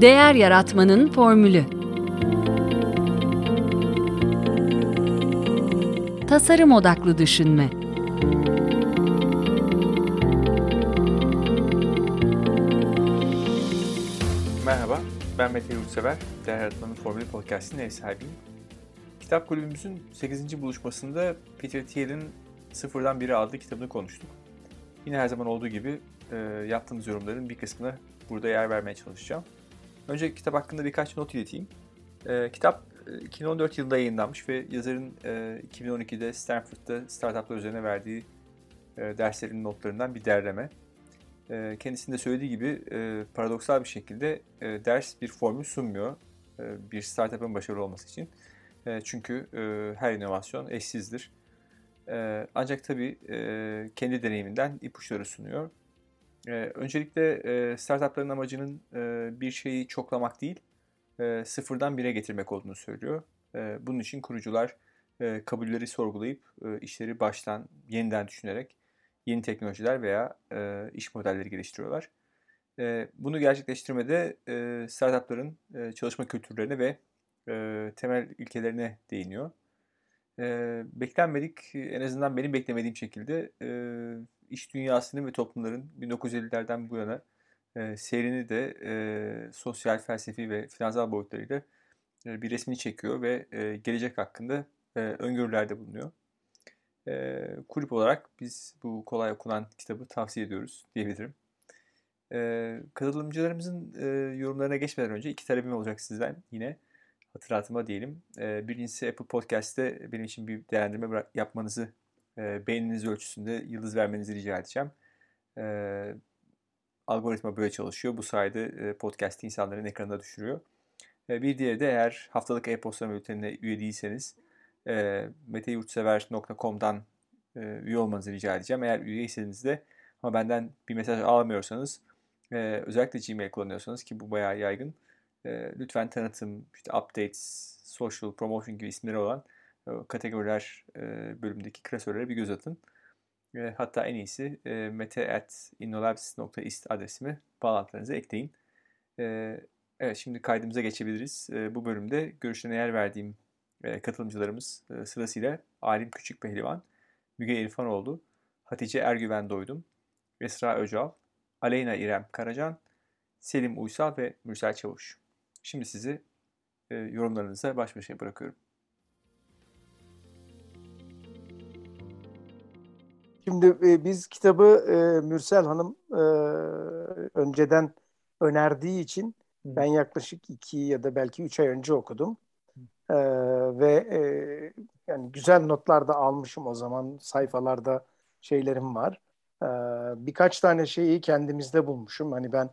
Değer Yaratmanın Formülü Tasarım Odaklı Düşünme Merhaba, ben Mete Yurtsever. Değer Yaratmanın Formülü Podcast'ın ev sahibiyim. Kitap kulübümüzün 8. buluşmasında Peter Thiel'in Sıfırdan Biri adlı kitabını konuştuk. Yine her zaman olduğu gibi e, yaptığımız yorumların bir kısmına burada yer vermeye çalışacağım. Önce kitap hakkında birkaç not ileteyim. E, kitap 2014 yılında yayınlanmış ve yazarın e, 2012'de Stanford'da startuplar üzerine verdiği e, derslerin notlarından bir derleme. E, kendisinde söylediği gibi e, paradoksal bir şekilde e, ders bir formül sunmuyor e, bir startup'ın başarılı olması için. E, çünkü e, her inovasyon eşsizdir. E, ancak tabii e, kendi deneyiminden ipuçları sunuyor. E, öncelikle e, startupların amacının e, bir şeyi çoklamak değil, e, sıfırdan bire getirmek olduğunu söylüyor. E, bunun için kurucular e, kabulleri sorgulayıp e, işleri baştan yeniden düşünerek yeni teknolojiler veya e, iş modelleri geliştiriyorlar. E, bunu gerçekleştirmede e, startupların e, çalışma kültürlerine ve e, temel ilkelerine değiniyor. E, beklenmedik, en azından benim beklemediğim şekilde e, iş dünyasının ve toplumların 1950'lerden bu yana e, seyrini de e, sosyal, felsefi ve finansal boyutlarıyla e, bir resmini çekiyor ve e, gelecek hakkında e, öngörülerde bulunuyor. E, kulüp olarak biz bu kolay okunan kitabı tavsiye ediyoruz diyebilirim. E, katılımcılarımızın e, yorumlarına geçmeden önce iki talebim olacak sizden yine hatırlatıma diyelim. E, birincisi Apple Podcast'te benim için bir değerlendirme yapmanızı, e, beğeniniz ölçüsünde yıldız vermenizi rica edeceğim. E, algoritma böyle çalışıyor. Bu sayede e, podcast'i insanların ekranına düşürüyor. E, bir diğeri de eğer haftalık e-posta bültenine üye değilseniz e, meteyurtsever.com'dan e, üye olmanızı rica edeceğim. Eğer üyeyseniz de ama benden bir mesaj alamıyorsanız e, özellikle Gmail kullanıyorsanız ki bu bayağı yaygın e, lütfen tanıtım, işte updates, social promotion gibi isimleri olan kategoriler e, bölümündeki klasörlere bir göz atın. E, hatta en iyisi e, mete.innolabs.ist adresimi bağlantılarınıza ekleyin. Evet şimdi kaydımıza geçebiliriz. Bu bölümde görüşlerine yer verdiğim katılımcılarımız sırasıyla Alim Küçük Pehlivan, Müge İrfanoğlu, Hatice Ergüven Doydum, Esra Öcal, Aleyna İrem Karacan, Selim Uysal ve Mürsel Çavuş. Şimdi sizi yorumlarınıza baş başa bırakıyorum. Şimdi e, biz kitabı e, Mürsel Hanım e, önceden önerdiği için ben yaklaşık iki ya da belki üç ay önce okudum. E, ve e, yani güzel notlar da almışım o zaman sayfalarda şeylerim var. E, birkaç tane şeyi kendimizde bulmuşum. Hani ben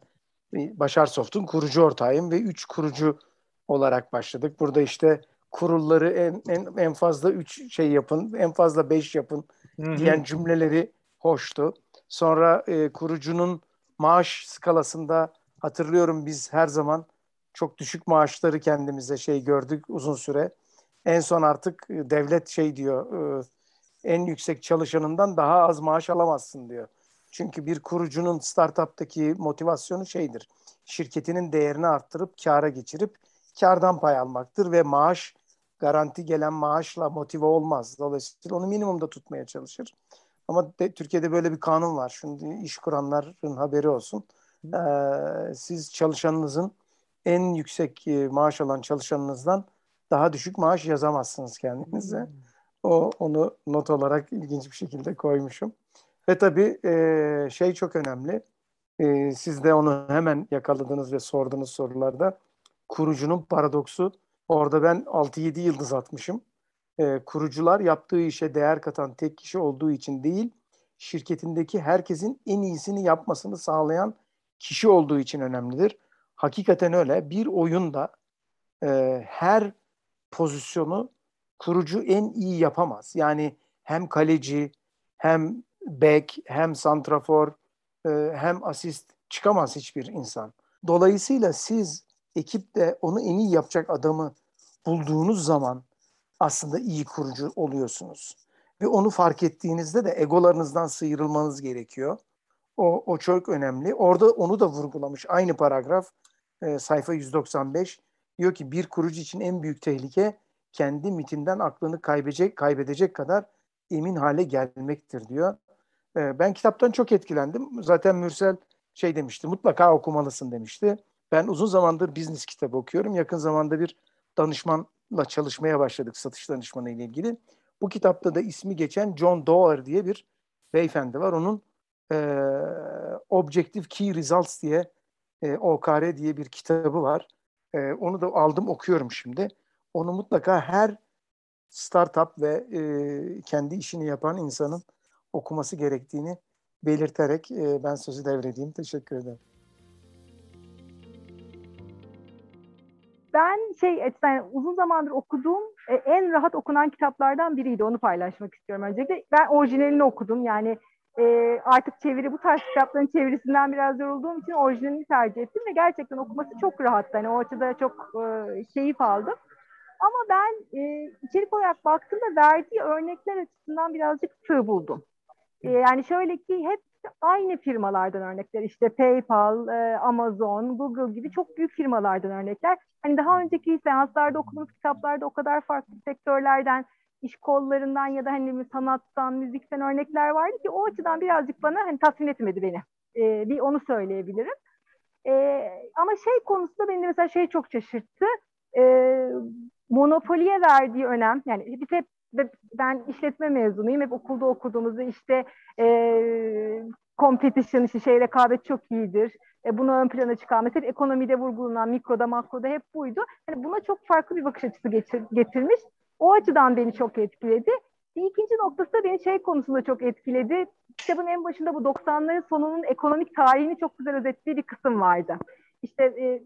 Başar Soft'un kurucu ortağıyım ve üç kurucu olarak başladık. Burada işte kurulları en en, en fazla üç şey yapın, en fazla beş yapın Hı-hı. diyen cümleleri hoştu. Sonra e, kurucunun maaş skalasında hatırlıyorum biz her zaman çok düşük maaşları kendimize şey gördük uzun süre. En son artık e, devlet şey diyor, e, en yüksek çalışanından daha az maaş alamazsın diyor. Çünkü bir kurucunun startup'taki motivasyonu şeydir. Şirketinin değerini arttırıp kâra geçirip kardan pay almaktır ve maaş garanti gelen maaşla motive olmaz. Dolayısıyla onu minimumda tutmaya çalışır. Ama de, Türkiye'de böyle bir kanun var. Şimdi iş kuranların haberi olsun. Ee, siz çalışanınızın en yüksek e, maaş alan çalışanınızdan daha düşük maaş yazamazsınız kendinize. Hmm. O onu not olarak ilginç bir şekilde koymuşum. Ve tabii e, şey çok önemli. E, siz de onu hemen yakaladınız ve sordunuz sorularda. Kurucunun paradoksu. Orada ben 6-7 yıldız atmışım. E, kurucular yaptığı işe değer katan tek kişi olduğu için değil, şirketindeki herkesin en iyisini yapmasını sağlayan kişi olduğu için önemlidir. Hakikaten öyle. Bir oyunda e, her pozisyonu kurucu en iyi yapamaz. Yani hem kaleci, hem back, hem santrafor, e, hem asist çıkamaz hiçbir insan. Dolayısıyla siz ekipte onu en iyi yapacak adamı bulduğunuz zaman aslında iyi kurucu oluyorsunuz. Ve onu fark ettiğinizde de egolarınızdan sıyrılmanız gerekiyor. O, o çok önemli. Orada onu da vurgulamış aynı paragraf. e, sayfa 195 diyor ki bir kurucu için en büyük tehlike kendi mitinden aklını kaybedecek kaybedecek kadar emin hale gelmektir diyor. E, ben kitaptan çok etkilendim. Zaten Mürsel şey demişti mutlaka okumalısın demişti. Ben uzun zamandır business kitabı okuyorum. Yakın zamanda bir danışmanla çalışmaya başladık satış danışmanı ile ilgili. Bu kitapta da ismi geçen John Doerr diye bir beyefendi var. Onun e, Objective Key Results diye e, OKR diye bir kitabı var. E, onu da aldım okuyorum şimdi. Onu mutlaka her startup ve e, kendi işini yapan insanın okuması gerektiğini belirterek e, ben sözü devredeyim. Teşekkür ederim. Şey yani uzun zamandır okuduğum e, en rahat okunan kitaplardan biriydi. Onu paylaşmak istiyorum öncelikle. Ben orijinalini okudum. Yani e, artık çeviri bu tarz kitapların çevirisinden biraz yorulduğum için orijinalini tercih ettim ve gerçekten okuması çok rahattı. Hani o açıda çok e, keyif aldım. Ama ben e, içerik olarak baktığımda verdiği örnekler açısından birazcık sığ buldum. E, yani şöyle ki hep aynı firmalardan örnekler işte PayPal, e, Amazon, Google gibi çok büyük firmalardan örnekler. Hani daha önceki seanslarda okuduğumuz kitaplarda o kadar farklı sektörlerden, iş kollarından ya da hani sanattan, müzikten örnekler vardı ki o açıdan birazcık bana hani tatmin etmedi beni. E, bir onu söyleyebilirim. E, ama şey konusunda beni de mesela şey çok şaşırttı. E, monopoliye verdiği önem yani biz hep ben işletme mezunuyum. Hep okulda okuduğumuzda işte e, competition, işte şey rekabet çok iyidir. E, bunu ön plana çıkan mesela ekonomide vurgulanan mikroda makroda hep buydu. Yani buna çok farklı bir bakış açısı getir, getirmiş. O açıdan beni çok etkiledi. Bir ikinci noktası da beni şey konusunda çok etkiledi. Kitabın en başında bu 90'ların sonunun ekonomik tarihini çok güzel özetlediği bir kısım vardı. İşte e,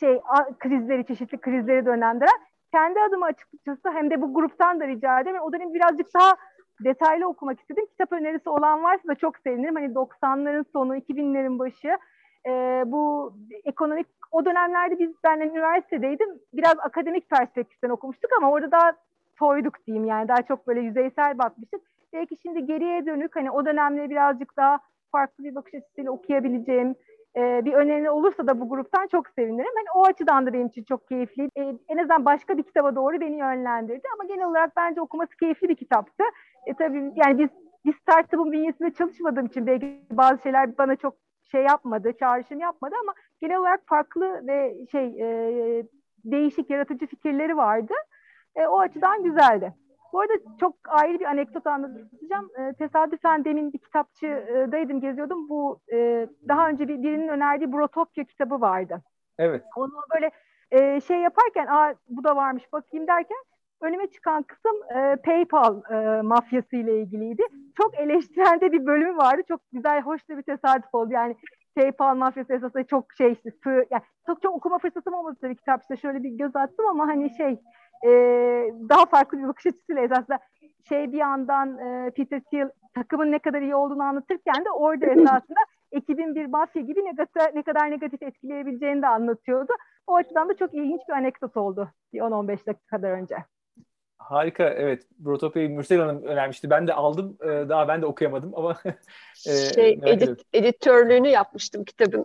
şey krizleri, çeşitli krizleri dönemdiren kendi adıma açıkçası hem de bu gruptan da rica ederim. O dönem birazcık daha detaylı okumak istedim. Kitap önerisi olan varsa da çok sevinirim. Hani 90'ların sonu, 2000'lerin başı e, bu ekonomik o dönemlerde biz ben üniversitedeydim. Biraz akademik perspektiften okumuştuk ama orada daha toyduk diyeyim yani daha çok böyle yüzeysel bakmıştık. Belki şimdi geriye dönük hani o dönemleri birazcık daha farklı bir bakış açısıyla okuyabileceğim e, bir öneri olursa da bu gruptan çok sevinirim. Hani o açıdan da benim için çok keyifli. E, en azından başka bir kitaba doğru beni yönlendirdi ama genel olarak bence okuması keyifli bir kitaptı. E tabii yani biz bir startup'ın bünyesinde çalışmadığım için belki bazı şeyler bana çok şey yapmadı, çağrışım yapmadı ama genel olarak farklı ve şey e, değişik yaratıcı fikirleri vardı. E, o açıdan güzeldi. Bu arada çok ayrı bir anekdot anlatacağım. E, tesadüfen demin bir kitapçıdaydım, geziyordum. Bu e, daha önce bir, birinin önerdiği Brotopya kitabı vardı. Evet. Onu böyle e, şey yaparken, Aa, bu da varmış bakayım derken önüme çıkan kısım e, PayPal e, mafyası ile ilgiliydi. Çok eleştirel bir bölümü vardı. Çok güzel, hoş da bir tesadüf oldu. Yani PayPal mafyası esasında çok şey yani çok çok okuma fırsatım olmadı tabii kitapçıda şöyle bir göz attım ama hani şey e, daha farklı bir bakış açısıyla esasında şey bir yandan e, Peter Thiel takımın ne kadar iyi olduğunu anlatırken de orada esasında ekibin bir mafya gibi negatif, ne kadar negatif etkileyebileceğini de anlatıyordu. O açıdan da çok ilginç bir anekdot oldu bir 10-15 dakika kadar önce. Harika evet. Brotopya'yı Mürsel Hanım önermişti. Ben de aldım. Ee, daha ben de okuyamadım ama e, şey, edit, editörlüğünü yapmıştım kitabın.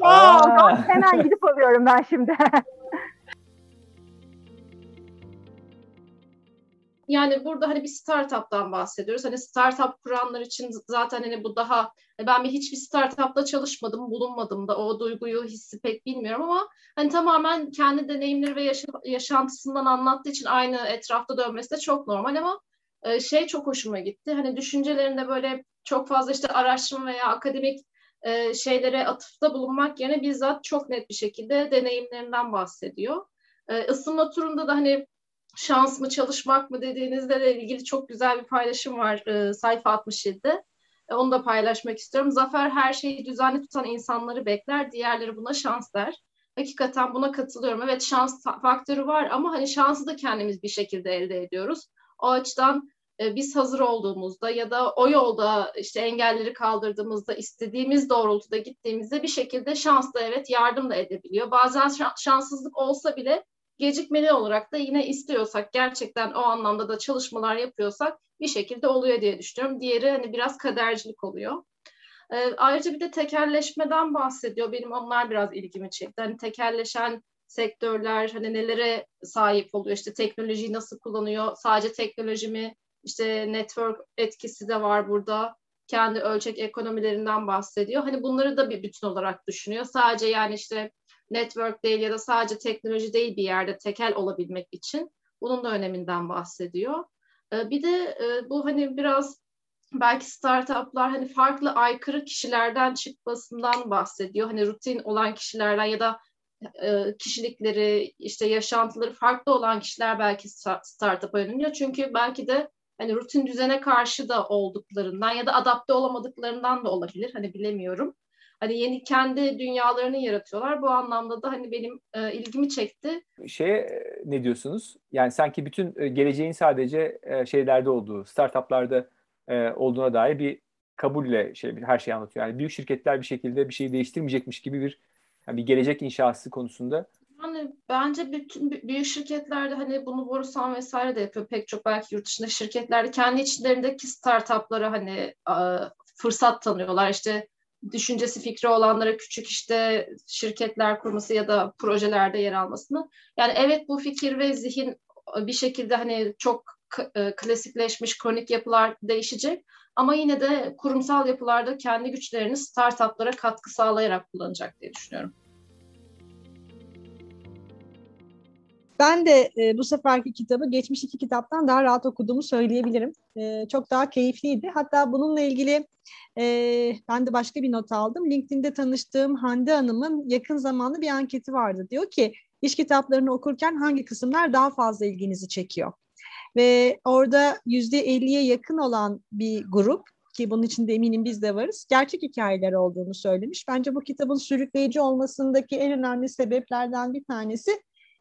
Aa, hemen gidip alıyorum ben şimdi. yani burada hani bir startup'tan bahsediyoruz. Hani startup kuranlar için zaten hani bu daha ben bir hiçbir startup'ta çalışmadım, bulunmadım da o duyguyu, hissi pek bilmiyorum ama hani tamamen kendi deneyimleri ve yaşa, yaşantısından anlattığı için aynı etrafta dönmesi de çok normal ama e, şey çok hoşuma gitti. Hani düşüncelerinde böyle çok fazla işte araştırma veya akademik e, şeylere atıfta bulunmak yerine bizzat çok net bir şekilde deneyimlerinden bahsediyor. E, ısınma turunda da hani şans mı çalışmak mı dediğinizle ilgili çok güzel bir paylaşım var e, sayfa 67'de. E, onu da paylaşmak istiyorum. Zafer her şeyi düzenli tutan insanları bekler, diğerleri buna şans der. Hakikaten buna katılıyorum. Evet şans faktörü var ama hani şansı da kendimiz bir şekilde elde ediyoruz. O açıdan e, biz hazır olduğumuzda ya da o yolda işte engelleri kaldırdığımızda istediğimiz doğrultuda gittiğimizde bir şekilde şans da evet yardım da edebiliyor. Bazen şanssızlık olsa bile gecikmeli olarak da yine istiyorsak gerçekten o anlamda da çalışmalar yapıyorsak bir şekilde oluyor diye düşünüyorum. Diğeri hani biraz kadercilik oluyor. E, ayrıca bir de tekerleşmeden bahsediyor. Benim onlar biraz ilgimi çekti. Hani tekerleşen sektörler hani nelere sahip oluyor? İşte teknolojiyi nasıl kullanıyor? Sadece teknoloji mi? İşte network etkisi de var burada. Kendi ölçek ekonomilerinden bahsediyor. Hani bunları da bir bütün olarak düşünüyor. Sadece yani işte network değil ya da sadece teknoloji değil bir yerde tekel olabilmek için. Bunun da öneminden bahsediyor. Ee, bir de e, bu hani biraz belki startuplar hani farklı aykırı kişilerden çıkmasından bahsediyor. Hani rutin olan kişilerden ya da e, kişilikleri, işte yaşantıları farklı olan kişiler belki startup'a yöneliyor. Çünkü belki de hani rutin düzene karşı da olduklarından ya da adapte olamadıklarından da olabilir. Hani bilemiyorum. Hani yeni kendi dünyalarını yaratıyorlar. Bu anlamda da hani benim e, ilgimi çekti. Şeye ne diyorsunuz? Yani sanki bütün e, geleceğin sadece e, şeylerde olduğu, startuplarda e, olduğuna dair bir kabulle şey her şeyi anlatıyor. Yani büyük şirketler bir şekilde bir şeyi değiştirmeyecekmiş gibi bir yani bir gelecek inşası konusunda. Yani bence bütün büyük şirketlerde hani bunu Borusan vesaire de yapıyor pek çok belki yurt dışında şirketlerde kendi içlerindeki startuplara hani fırsat tanıyorlar. İşte düşüncesi fikri olanlara küçük işte şirketler kurması ya da projelerde yer almasını. Yani evet bu fikir ve zihin bir şekilde hani çok e, klasikleşmiş kronik yapılar değişecek ama yine de kurumsal yapılarda kendi güçlerini startuplara katkı sağlayarak kullanacak diye düşünüyorum. Ben de e, bu seferki kitabı geçmiş iki kitaptan daha rahat okuduğumu söyleyebilirim. E, çok daha keyifliydi. Hatta bununla ilgili e, ben de başka bir not aldım. LinkedIn'de tanıştığım Hande Hanım'ın yakın zamanlı bir anketi vardı. Diyor ki iş kitaplarını okurken hangi kısımlar daha fazla ilginizi çekiyor? Ve orada yüzde elliye yakın olan bir grup ki bunun içinde eminim biz de varız. Gerçek hikayeler olduğunu söylemiş. Bence bu kitabın sürükleyici olmasındaki en önemli sebeplerden bir tanesi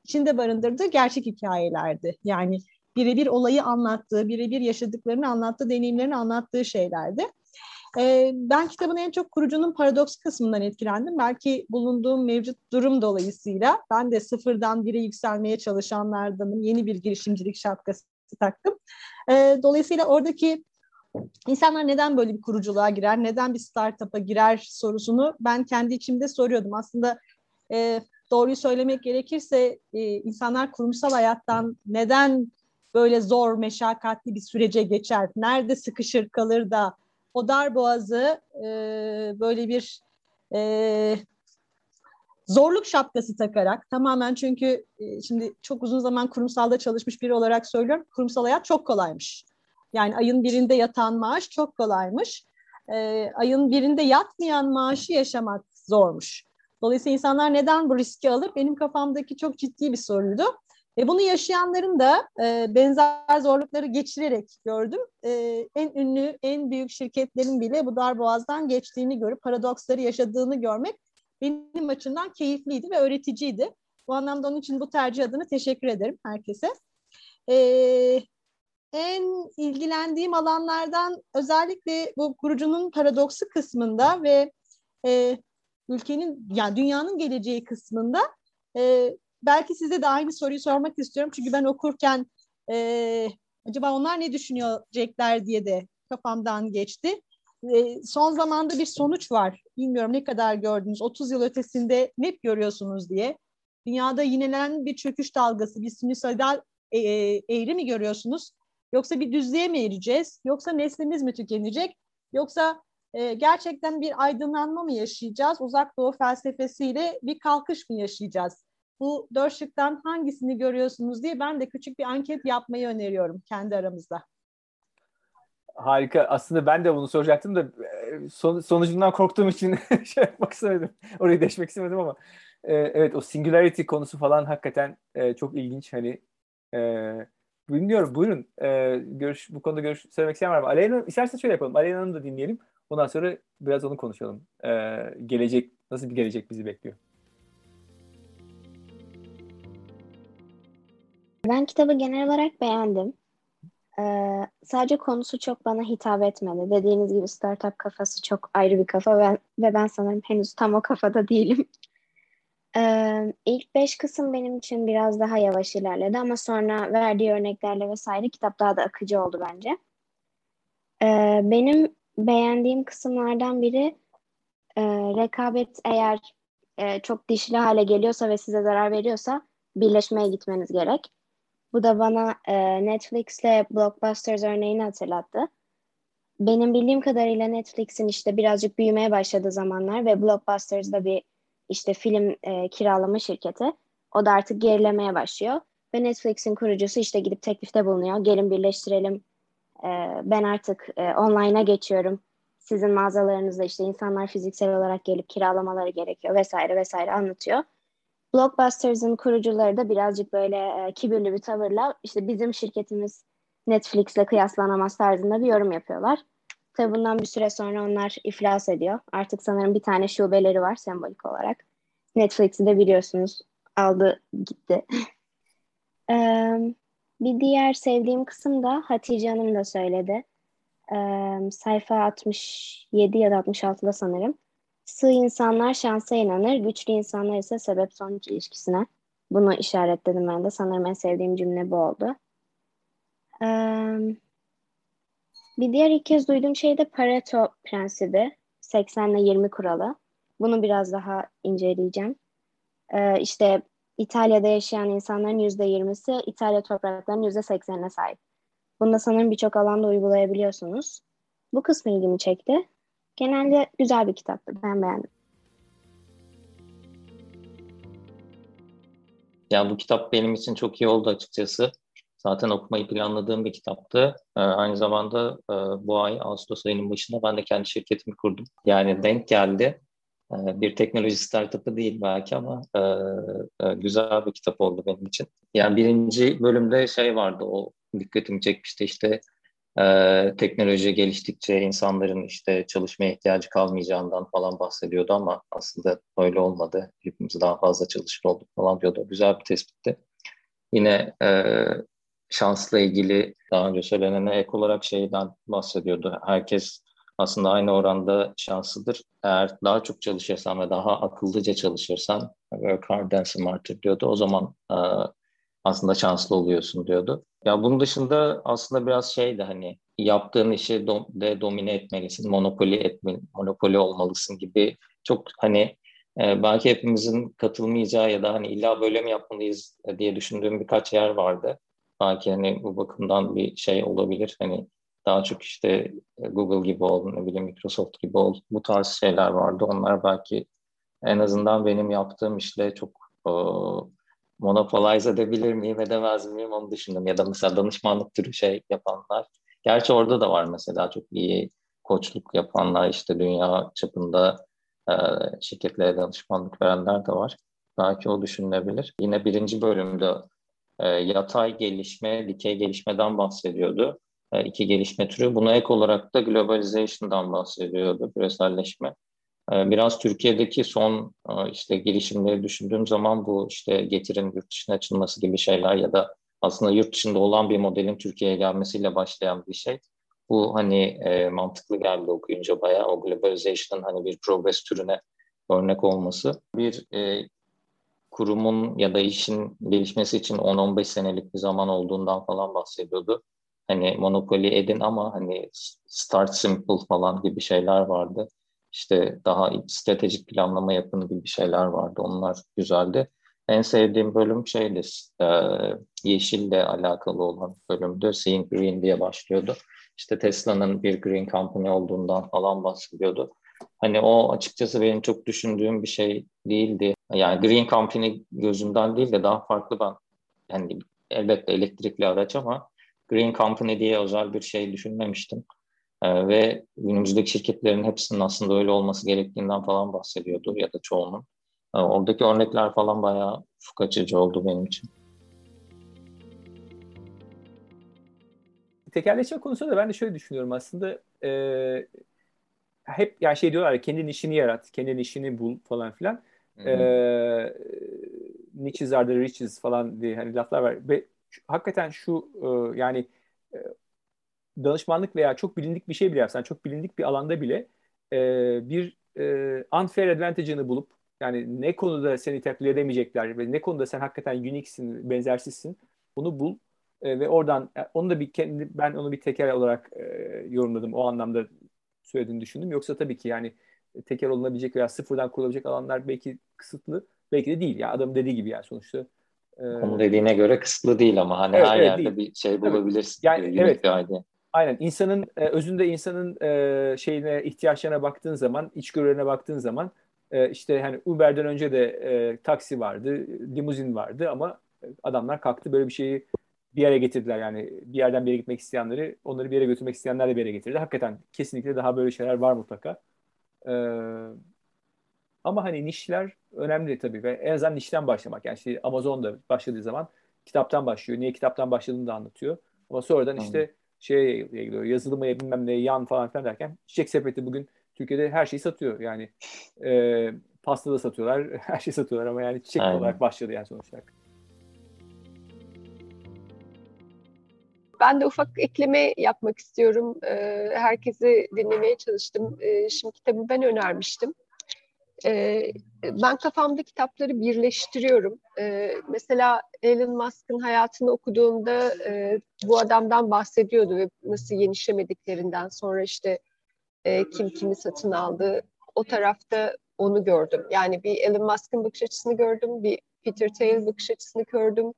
içinde barındırdığı gerçek hikayelerdi. Yani birebir olayı anlattığı, birebir yaşadıklarını anlattığı, deneyimlerini anlattığı şeylerdi. Ben kitabın en çok kurucunun paradoks kısmından etkilendim. Belki bulunduğum mevcut durum dolayısıyla ben de sıfırdan bire yükselmeye çalışanlardanım. Yeni bir girişimcilik şapkası taktım. Dolayısıyla oradaki insanlar neden böyle bir kuruculuğa girer, neden bir startup'a girer sorusunu ben kendi içimde soruyordum. Aslında doğruyu söylemek gerekirse e, insanlar kurumsal hayattan neden böyle zor, meşakkatli bir sürece geçer? Nerede sıkışır kalır da o dar boğazı e, böyle bir e, zorluk şapkası takarak tamamen çünkü şimdi çok uzun zaman kurumsalda çalışmış biri olarak söylüyorum. Kurumsal hayat çok kolaymış. Yani ayın birinde yatan maaş çok kolaymış. Ayın birinde yatmayan maaşı yaşamak zormuş. Dolayısıyla insanlar neden bu riski alır? Benim kafamdaki çok ciddi bir soruydu. E, bunu yaşayanların da e, benzer zorlukları geçirerek gördüm. E, en ünlü, en büyük şirketlerin bile bu dar boğazdan geçtiğini görüp paradoksları yaşadığını görmek benim açımdan keyifliydi ve öğreticiydi. Bu anlamda onun için bu tercih adına teşekkür ederim herkese. E, en ilgilendiğim alanlardan özellikle bu kurucunun paradoksu kısmında ve e, ülkenin yani dünyanın geleceği kısmında e, belki size de aynı soruyu sormak istiyorum. Çünkü ben okurken e, acaba onlar ne düşünecekler diye de kafamdan geçti. E, son zamanda bir sonuç var. Bilmiyorum ne kadar gördünüz. 30 yıl ötesinde net görüyorsunuz diye. Dünyada yinelenen bir çöküş dalgası, bir sinüsoidal e, e, eğri mi görüyorsunuz? Yoksa bir düzlüğe mi ereceğiz? Yoksa neslimiz mi tükenecek? Yoksa e, gerçekten bir aydınlanma mı yaşayacağız? Uzak Doğu felsefesiyle bir kalkış mı yaşayacağız? Bu dört şıktan hangisini görüyorsunuz diye ben de küçük bir anket yapmayı öneriyorum kendi aramızda. Harika. Aslında ben de bunu soracaktım da e, son, sonucundan korktuğum için şey yapmak istemedim. Orayı deşmek istemedim ama e, evet o singularity konusu falan hakikaten e, çok ilginç. Hani e, bilmiyorum buyurun. E, görüş, bu konuda görüş söylemek isteyen var mı? Aleyna istersen şöyle yapalım. Aleyna'nı da dinleyelim. Ondan sonra biraz onu konuşalım. E, gelecek nasıl bir gelecek bizi bekliyor? Ben kitabı genel olarak beğendim. Ee, sadece konusu çok bana hitap etmedi. Dediğiniz gibi startup kafası çok ayrı bir kafa ve, ve ben sanırım henüz tam o kafada değilim. Ee, ilk beş kısım benim için biraz daha yavaş ilerledi ama sonra verdiği örneklerle vesaire kitap daha da akıcı oldu bence. Ee, benim beğendiğim kısımlardan biri e, rekabet eğer e, çok dişli hale geliyorsa ve size zarar veriyorsa birleşmeye gitmeniz gerek. Bu da bana e, Netflix'le Blockbusters örneğini hatırlattı. Benim bildiğim kadarıyla Netflix'in işte birazcık büyümeye başladığı zamanlar ve Blockbusters'da bir işte film e, kiralama şirketi. O da artık gerilemeye başlıyor. Ve Netflix'in kurucusu işte gidip teklifte bulunuyor. Gelin birleştirelim. E, ben artık e, online'a geçiyorum. Sizin mağazalarınızda işte insanlar fiziksel olarak gelip kiralamaları gerekiyor vesaire vesaire anlatıyor. Blockbusters'ın kurucuları da birazcık böyle e, kibirli bir tavırla işte bizim şirketimiz Netflix'le kıyaslanamaz tarzında bir yorum yapıyorlar. Tabi bundan bir süre sonra onlar iflas ediyor. Artık sanırım bir tane şubeleri var sembolik olarak. Netflix'i de biliyorsunuz aldı gitti. ee, bir diğer sevdiğim kısım da Hatice Hanım da söyledi. Ee, sayfa 67 ya da 66'da sanırım. Sığ insanlar şansa inanır, güçlü insanlar ise sebep sonuç ilişkisine. Bunu işaretledim ben de. Sanırım en sevdiğim cümle bu oldu. Ee, bir diğer ilk kez duyduğum şey de Pareto prensibi. 80 ile 20 kuralı. Bunu biraz daha inceleyeceğim. Ee, işte İtalya'da yaşayan insanların %20'si İtalya topraklarının %80'ine sahip. Bunu da sanırım birçok alanda uygulayabiliyorsunuz. Bu kısmı ilgimi çekti. Genelde güzel bir kitaptı. Ben beğendim. Ya bu kitap benim için çok iyi oldu açıkçası. Zaten okumayı planladığım bir kitaptı. Ee, aynı zamanda e, bu ay Ağustos ayının başında ben de kendi şirketimi kurdum. Yani denk geldi. Ee, bir teknoloji startup'ı değil belki ama e, e, güzel bir kitap oldu benim için. Yani birinci bölümde şey vardı o dikkatimi çekmişti işte e, teknoloji geliştikçe insanların işte çalışmaya ihtiyacı kalmayacağından falan bahsediyordu ama aslında öyle olmadı. Hepimiz daha fazla çalışır olduk falan diyordu. Güzel bir tespitti. Yine şansla ilgili daha önce söylenene ek olarak şeyden bahsediyordu. Herkes aslında aynı oranda şanslıdır. Eğer daha çok çalışırsan ve daha akıllıca çalışırsan work hard and smarter diyordu. O zaman e, aslında şanslı oluyorsun diyordu. Ya bunun dışında aslında biraz şey de hani yaptığın işi do, de domine etmelisin, monopoli etme, monopoli olmalısın gibi çok hani e, belki hepimizin katılmayacağı ya da hani illa böyle mi yapmalıyız diye düşündüğüm birkaç yer vardı. Belki hani bu bakımdan bir şey olabilir. Hani daha çok işte e, Google gibi ol, ne bileyim Microsoft gibi ol. Bu tarz şeyler vardı. Onlar belki en azından benim yaptığım işle çok e, monopolize edebilir miyim, edemez miyim onu düşündüm. Ya da mesela danışmanlık türü şey yapanlar. Gerçi orada da var mesela çok iyi koçluk yapanlar işte dünya çapında e, şirketlere danışmanlık verenler de var. Belki o düşünülebilir. Yine birinci bölümde e, yatay gelişme, dikey gelişmeden bahsediyordu. E, iki gelişme türü. Buna ek olarak da globalization'dan bahsediyordu, küreselleşme. E, biraz Türkiye'deki son e, işte girişimleri düşündüğüm zaman bu işte getirin yurt dışına açılması gibi şeyler ya da aslında yurt dışında olan bir modelin Türkiye'ye gelmesiyle başlayan bir şey. Bu hani e, mantıklı geldi okuyunca bayağı o globalization'ın hani bir progress türüne örnek olması. Bir e, kurumun ya da işin gelişmesi için 10-15 senelik bir zaman olduğundan falan bahsediyordu. Hani monopoli edin ama hani start simple falan gibi şeyler vardı. İşte daha stratejik planlama yapın gibi şeyler vardı. Onlar güzeldi. En sevdiğim bölüm şeydi, e, yeşille alakalı olan bölümdü. Seeing Green diye başlıyordu. İşte Tesla'nın bir green company olduğundan falan bahsediyordu. Hani o açıkçası benim çok düşündüğüm bir şey değildi. Yani green company gözünden değil de daha farklı ben. Yani elbette elektrikli araç ama green company diye özel bir şey düşünmemiştim. Ee, ve günümüzdeki şirketlerin hepsinin aslında öyle olması gerektiğinden falan bahsediyordu ya da çoğunun. Ee, oradaki örnekler falan bayağı ufuk açıcı oldu benim için. Tekerleşme konusunda da ben de şöyle düşünüyorum aslında e, hep yani şey diyorlar kendin işini yarat, kendin işini bul falan filan. E, niches are the riches falan diye hani laflar var. Ve hakikaten şu e, yani e, danışmanlık veya çok bilindik bir şey bile yapsan, çok bilindik bir alanda bile e, bir unfair advantage'ını bulup yani ne konuda seni taklit edemeyecekler ve ne konuda sen hakikaten unique'sin, benzersizsin bunu bul ve oradan onu da bir kendi ben onu bir teker olarak yorumladım o anlamda söylediğini düşündüm. Yoksa tabii ki yani teker olunabilecek veya sıfırdan kurulabilecek alanlar belki kısıtlı, belki de değil. Ya adam dediği gibi yani sonuçta. E... Onun dediğine göre kısıtlı değil ama hani evet, her evet, yerde değil. bir şey bulabilirsin. Yani evet. Bir Aynen insanın e, özünde insanın e, şeyine ihtiyaçlarına baktığın zaman, içgörülerine baktığın zaman e, işte hani Uber'den önce de taksi vardı, limuzin vardı ama adamlar kalktı böyle bir şeyi bir yere getirdiler yani bir yerden bir yere gitmek isteyenleri onları bir yere götürmek isteyenler de bir yere getirdi. Hakikaten kesinlikle daha böyle şeyler var mutlaka. Ee, ama hani nişler önemli tabii ve en azından nişten başlamak. Yani işte Amazon'da başladığı zaman kitaptan başlıyor. Niye kitaptan başladığını da anlatıyor. Ama sonradan işte şeye gidiyor. Yazılıma bilmem ne yan falan filan derken Çiçek Sepeti bugün Türkiye'de her şeyi satıyor. Yani e, pasta da satıyorlar. Her şeyi satıyorlar ama yani çiçek Aynen. olarak başladı yani sonuçta. Ben de ufak ekleme yapmak istiyorum. Herkesi dinlemeye çalıştım. Şimdi kitabı ben önermiştim. Ben kafamda kitapları birleştiriyorum. Mesela Elon Musk'ın hayatını okuduğumda bu adamdan bahsediyordu ve nasıl yenişemediklerinden sonra işte kim kimi satın aldı. O tarafta onu gördüm. Yani bir Elon Musk'ın bakış açısını gördüm, bir Peter Thiel bakış açısını gördüm.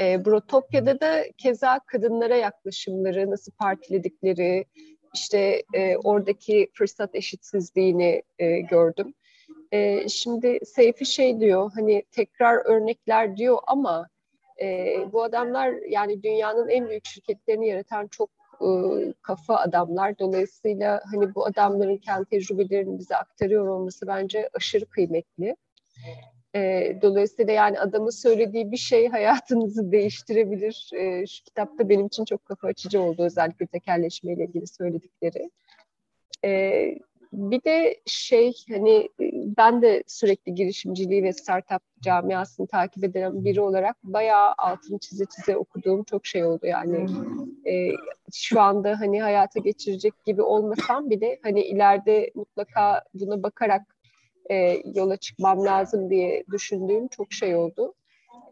E, Brotopya'da da keza kadınlara yaklaşımları, nasıl partiledikleri, işte e, oradaki fırsat eşitsizliğini e, gördüm. E, şimdi Seyfi şey diyor, hani tekrar örnekler diyor ama e, bu adamlar yani dünyanın en büyük şirketlerini yaratan çok e, kafa adamlar. Dolayısıyla hani bu adamların kendi tecrübelerini bize aktarıyor olması bence aşırı kıymetli. E, dolayısıyla yani adamın söylediği bir şey hayatınızı değiştirebilir. E, şu kitapta benim için çok kafa açıcı oldu özellikle tekerleşmeyle ilgili söyledikleri. E, bir de şey hani ben de sürekli girişimciliği ve startup camiasını takip eden biri olarak bayağı altını çize çize okuduğum çok şey oldu yani. E, şu anda hani hayata geçirecek gibi olmasam bile hani ileride mutlaka buna bakarak e, yola çıkmam lazım diye düşündüğüm çok şey oldu.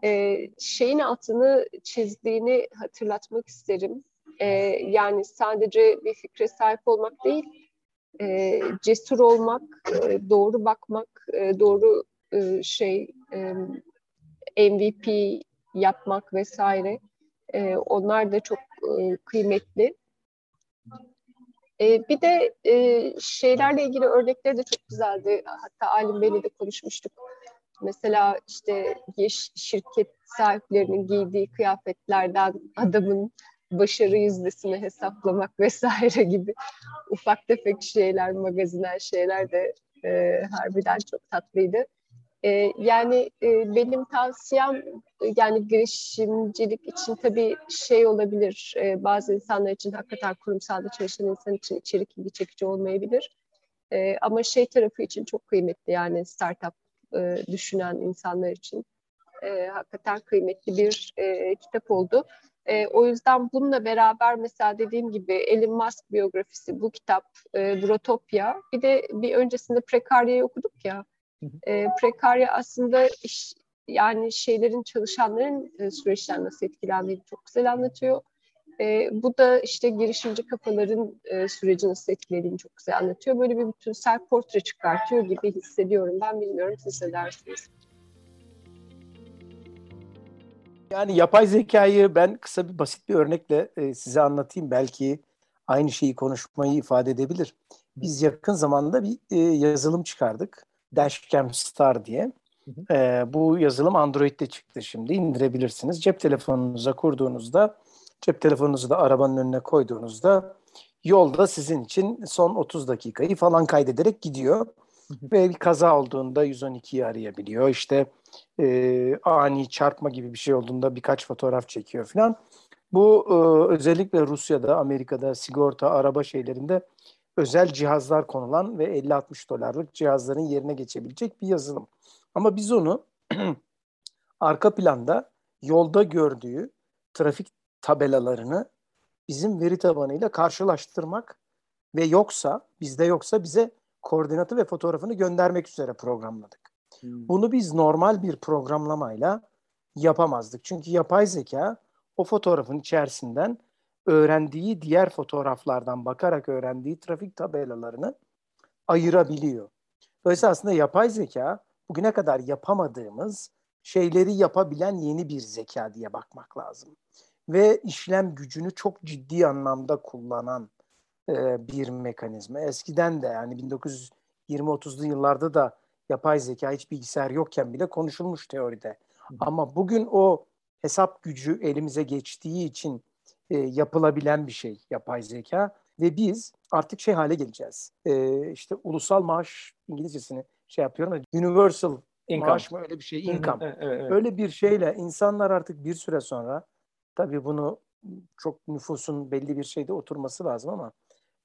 E, şeyin altını çizdiğini hatırlatmak isterim. E, yani sadece bir fikre sahip olmak değil, e, cesur olmak, e, doğru bakmak, e, doğru e, şey e, MVP yapmak vesaire. E, onlar da çok e, kıymetli. E, bir de e, şeylerle ilgili örnekleri de çok güzeldi. Hatta Alim Bey'le de konuşmuştuk. Mesela işte şirket sahiplerinin giydiği kıyafetlerden adamın başarı yüzdesini hesaplamak vesaire gibi ufak tefek şeyler, magazinel şeyler de e, harbiden çok tatlıydı. E, yani e, benim tavsiyem yani girişimcilik için tabii şey olabilir. E, bazı insanlar için hakikaten kurumsalda çalışan insan için içerik ilgi çekici olmayabilir. E, ama şey tarafı için çok kıymetli yani startup e, düşünen insanlar için e, hakikaten kıymetli bir e, kitap oldu. E, o yüzden bununla beraber mesela dediğim gibi Elon Musk biyografisi bu kitap e, Brotopya bir de bir öncesinde Prekarya'yı okuduk ya e, prekarya aslında iş, yani şeylerin çalışanların e, süreçten nasıl etkilendiğini çok güzel anlatıyor. E, bu da işte girişimci kafaların e, süreci nasıl etkilediğini çok güzel anlatıyor. Böyle bir bütün self portre çıkartıyor gibi hissediyorum. Ben bilmiyorum siz ne dersiniz? Yani yapay zekayı ben kısa bir basit bir örnekle e, size anlatayım. Belki aynı şeyi konuşmayı ifade edebilir. Biz yakın zamanda bir e, yazılım çıkardık. Dashcam Star diye. Hı hı. E, bu yazılım Android'de çıktı şimdi. indirebilirsiniz. Cep telefonunuza kurduğunuzda, cep telefonunuzu da arabanın önüne koyduğunuzda yolda sizin için son 30 dakikayı falan kaydederek gidiyor. Hı hı. Ve bir kaza olduğunda 112'yi arayabiliyor. İşte e, ani çarpma gibi bir şey olduğunda birkaç fotoğraf çekiyor falan. Bu e, özellikle Rusya'da, Amerika'da sigorta, araba şeylerinde özel cihazlar konulan ve 50-60 dolarlık cihazların yerine geçebilecek bir yazılım. Ama biz onu arka planda yolda gördüğü trafik tabelalarını bizim veri tabanıyla karşılaştırmak ve yoksa bizde yoksa bize koordinatı ve fotoğrafını göndermek üzere programladık. Hmm. Bunu biz normal bir programlamayla yapamazdık. Çünkü yapay zeka o fotoğrafın içerisinden öğrendiği diğer fotoğraflardan bakarak öğrendiği trafik tabelalarını ayırabiliyor. Dolayısıyla aslında yapay zeka bugüne kadar yapamadığımız şeyleri yapabilen yeni bir zeka diye bakmak lazım. Ve işlem gücünü çok ciddi anlamda kullanan e, bir mekanizma. Eskiden de yani 1920-30'lu yıllarda da yapay zeka hiç bilgisayar yokken bile konuşulmuş teoride. Ama bugün o hesap gücü elimize geçtiği için e, yapılabilen bir şey yapay zeka ve biz artık şey hale geleceğiz. E, işte ulusal maaş İngilizcesini şey yapıyorum. Universal income. maaş mı öyle bir şey income. Evet, evet, evet. Öyle bir şeyle insanlar artık bir süre sonra tabii bunu çok nüfusun belli bir şeyde oturması lazım ama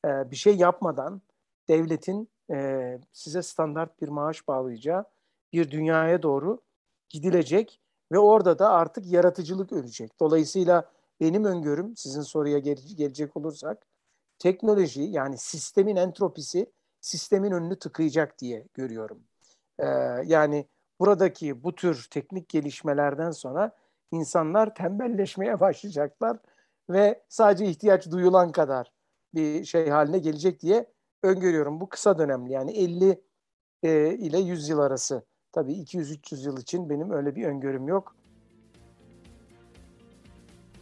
e, bir şey yapmadan devletin e, size standart bir maaş bağlayacağı bir dünyaya doğru gidilecek ve orada da artık yaratıcılık ölecek. Dolayısıyla benim öngörüm sizin soruya gel- gelecek olursak teknoloji yani sistemin entropisi sistemin önünü tıkayacak diye görüyorum. Ee, yani buradaki bu tür teknik gelişmelerden sonra insanlar tembelleşmeye başlayacaklar ve sadece ihtiyaç duyulan kadar bir şey haline gelecek diye öngörüyorum. Bu kısa dönemli yani 50 e, ile 100 yıl arası. Tabii 200-300 yıl için benim öyle bir öngörüm yok.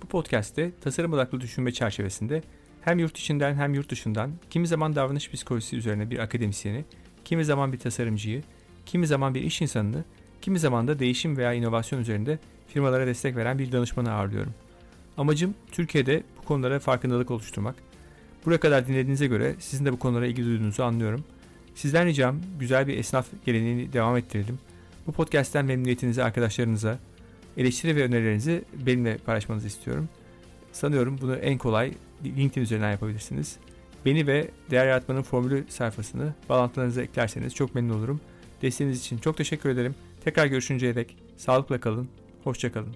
Bu podcast'te tasarım odaklı düşünme çerçevesinde hem yurt içinden hem yurt dışından kimi zaman davranış psikolojisi üzerine bir akademisyeni, kimi zaman bir tasarımcıyı, kimi zaman bir iş insanını, kimi zaman da değişim veya inovasyon üzerinde firmalara destek veren bir danışmanı ağırlıyorum. Amacım Türkiye'de bu konulara farkındalık oluşturmak. Buraya kadar dinlediğinize göre sizin de bu konulara ilgi duyduğunuzu anlıyorum. Sizden ricam güzel bir esnaf geleneğini devam ettirelim. Bu podcast'ten memnuniyetinizi arkadaşlarınıza, eleştiri ve önerilerinizi benimle paylaşmanızı istiyorum. Sanıyorum bunu en kolay LinkedIn üzerinden yapabilirsiniz. Beni ve Değer Yaratmanın Formülü sayfasını bağlantılarınıza eklerseniz çok memnun olurum. Desteğiniz için çok teşekkür ederim. Tekrar görüşünceye dek sağlıkla kalın, hoşçakalın.